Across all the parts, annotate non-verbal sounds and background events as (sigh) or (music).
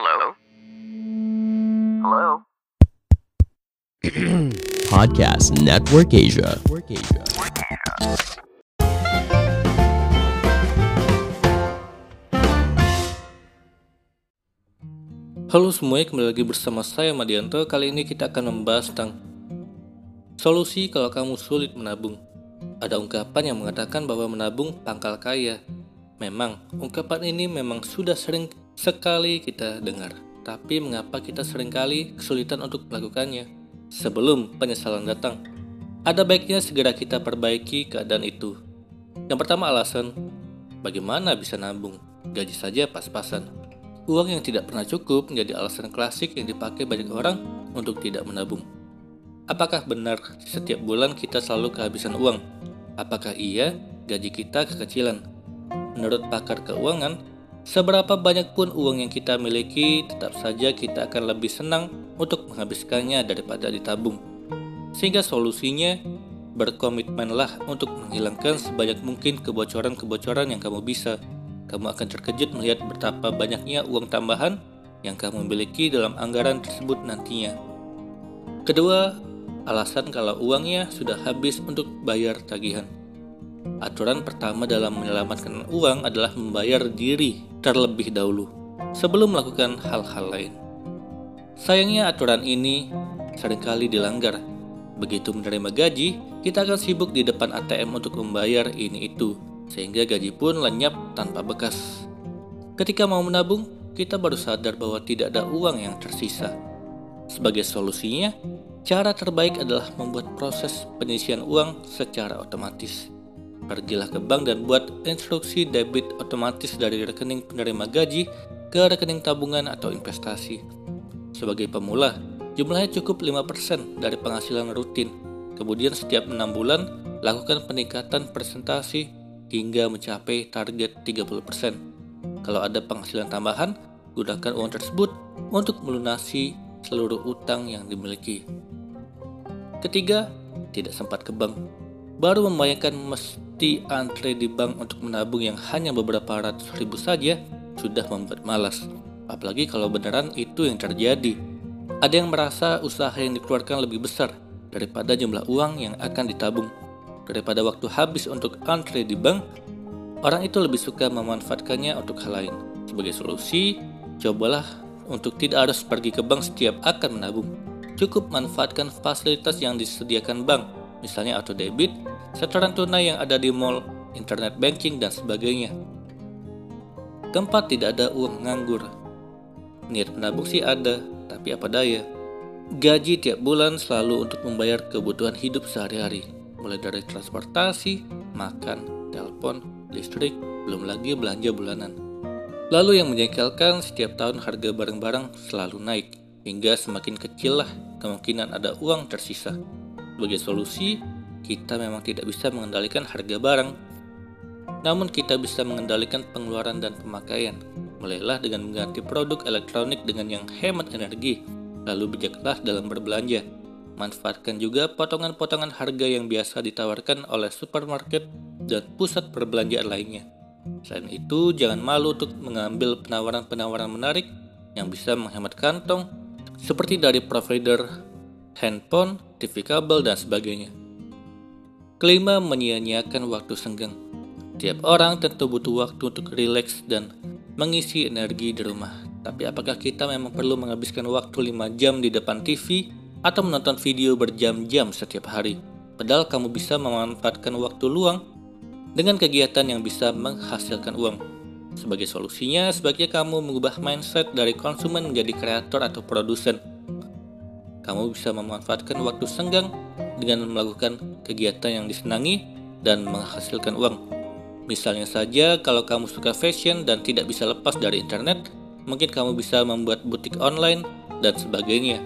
Hello? Hello? (clears throat) Podcast Network Asia. Halo semuanya, kembali lagi bersama saya Madianto. Kali ini kita akan membahas tentang solusi kalau kamu sulit menabung. Ada ungkapan yang mengatakan bahwa menabung pangkal kaya. Memang, ungkapan ini memang sudah sering sekali kita dengar. Tapi mengapa kita sering kali kesulitan untuk melakukannya? Sebelum penyesalan datang, ada baiknya segera kita perbaiki keadaan itu. Yang pertama alasan, bagaimana bisa nabung? Gaji saja pas-pasan. Uang yang tidak pernah cukup menjadi alasan klasik yang dipakai banyak orang untuk tidak menabung. Apakah benar setiap bulan kita selalu kehabisan uang? Apakah iya gaji kita kekecilan? Menurut pakar keuangan, seberapa banyak pun uang yang kita miliki, tetap saja kita akan lebih senang untuk menghabiskannya daripada ditabung. Sehingga solusinya, berkomitmenlah untuk menghilangkan sebanyak mungkin kebocoran-kebocoran yang kamu bisa kamu akan terkejut melihat betapa banyaknya uang tambahan yang kamu miliki dalam anggaran tersebut nantinya. Kedua, alasan kalau uangnya sudah habis untuk bayar tagihan. Aturan pertama dalam menyelamatkan uang adalah membayar diri terlebih dahulu sebelum melakukan hal-hal lain. Sayangnya aturan ini sering kali dilanggar. Begitu menerima gaji, kita akan sibuk di depan ATM untuk membayar ini itu sehingga gaji pun lenyap tanpa bekas. Ketika mau menabung, kita baru sadar bahwa tidak ada uang yang tersisa. Sebagai solusinya, cara terbaik adalah membuat proses penyisian uang secara otomatis. Pergilah ke bank dan buat instruksi debit otomatis dari rekening penerima gaji ke rekening tabungan atau investasi. Sebagai pemula, jumlahnya cukup 5% dari penghasilan rutin. Kemudian setiap 6 bulan, lakukan peningkatan presentasi hingga mencapai target 30%. Kalau ada penghasilan tambahan, gunakan uang tersebut untuk melunasi seluruh utang yang dimiliki. Ketiga, tidak sempat ke bank. Baru membayangkan mesti antre di bank untuk menabung yang hanya beberapa ratus ribu saja sudah membuat malas. Apalagi kalau beneran itu yang terjadi. Ada yang merasa usaha yang dikeluarkan lebih besar daripada jumlah uang yang akan ditabung daripada waktu habis untuk antre di bank, orang itu lebih suka memanfaatkannya untuk hal lain. Sebagai solusi, cobalah untuk tidak harus pergi ke bank setiap akan menabung. Cukup manfaatkan fasilitas yang disediakan bank, misalnya auto debit, setoran tunai yang ada di mall, internet banking, dan sebagainya. Keempat, tidak ada uang nganggur. Niat menabung sih ada, tapi apa daya. Gaji tiap bulan selalu untuk membayar kebutuhan hidup sehari-hari mulai dari transportasi, makan, telepon, listrik, belum lagi belanja bulanan. Lalu yang menjengkelkan setiap tahun harga barang-barang selalu naik, hingga semakin kecil lah kemungkinan ada uang tersisa. Sebagai solusi, kita memang tidak bisa mengendalikan harga barang, namun kita bisa mengendalikan pengeluaran dan pemakaian. Mulailah dengan mengganti produk elektronik dengan yang hemat energi, lalu bijaklah dalam berbelanja Manfaatkan juga potongan-potongan harga yang biasa ditawarkan oleh supermarket dan pusat perbelanjaan lainnya. Selain itu, jangan malu untuk mengambil penawaran-penawaran menarik yang bisa menghemat kantong, seperti dari provider handphone, TV kabel, dan sebagainya. Kelima, menyia-nyiakan waktu senggang. Tiap orang tentu butuh waktu untuk rileks dan mengisi energi di rumah. Tapi apakah kita memang perlu menghabiskan waktu 5 jam di depan TV atau menonton video berjam-jam setiap hari. Padahal kamu bisa memanfaatkan waktu luang dengan kegiatan yang bisa menghasilkan uang. Sebagai solusinya, sebaiknya kamu mengubah mindset dari konsumen menjadi kreator atau produsen. Kamu bisa memanfaatkan waktu senggang dengan melakukan kegiatan yang disenangi dan menghasilkan uang. Misalnya saja, kalau kamu suka fashion dan tidak bisa lepas dari internet, mungkin kamu bisa membuat butik online dan sebagainya.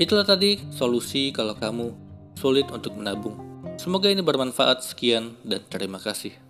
Itulah tadi solusi kalau kamu sulit untuk menabung. Semoga ini bermanfaat. Sekian dan terima kasih.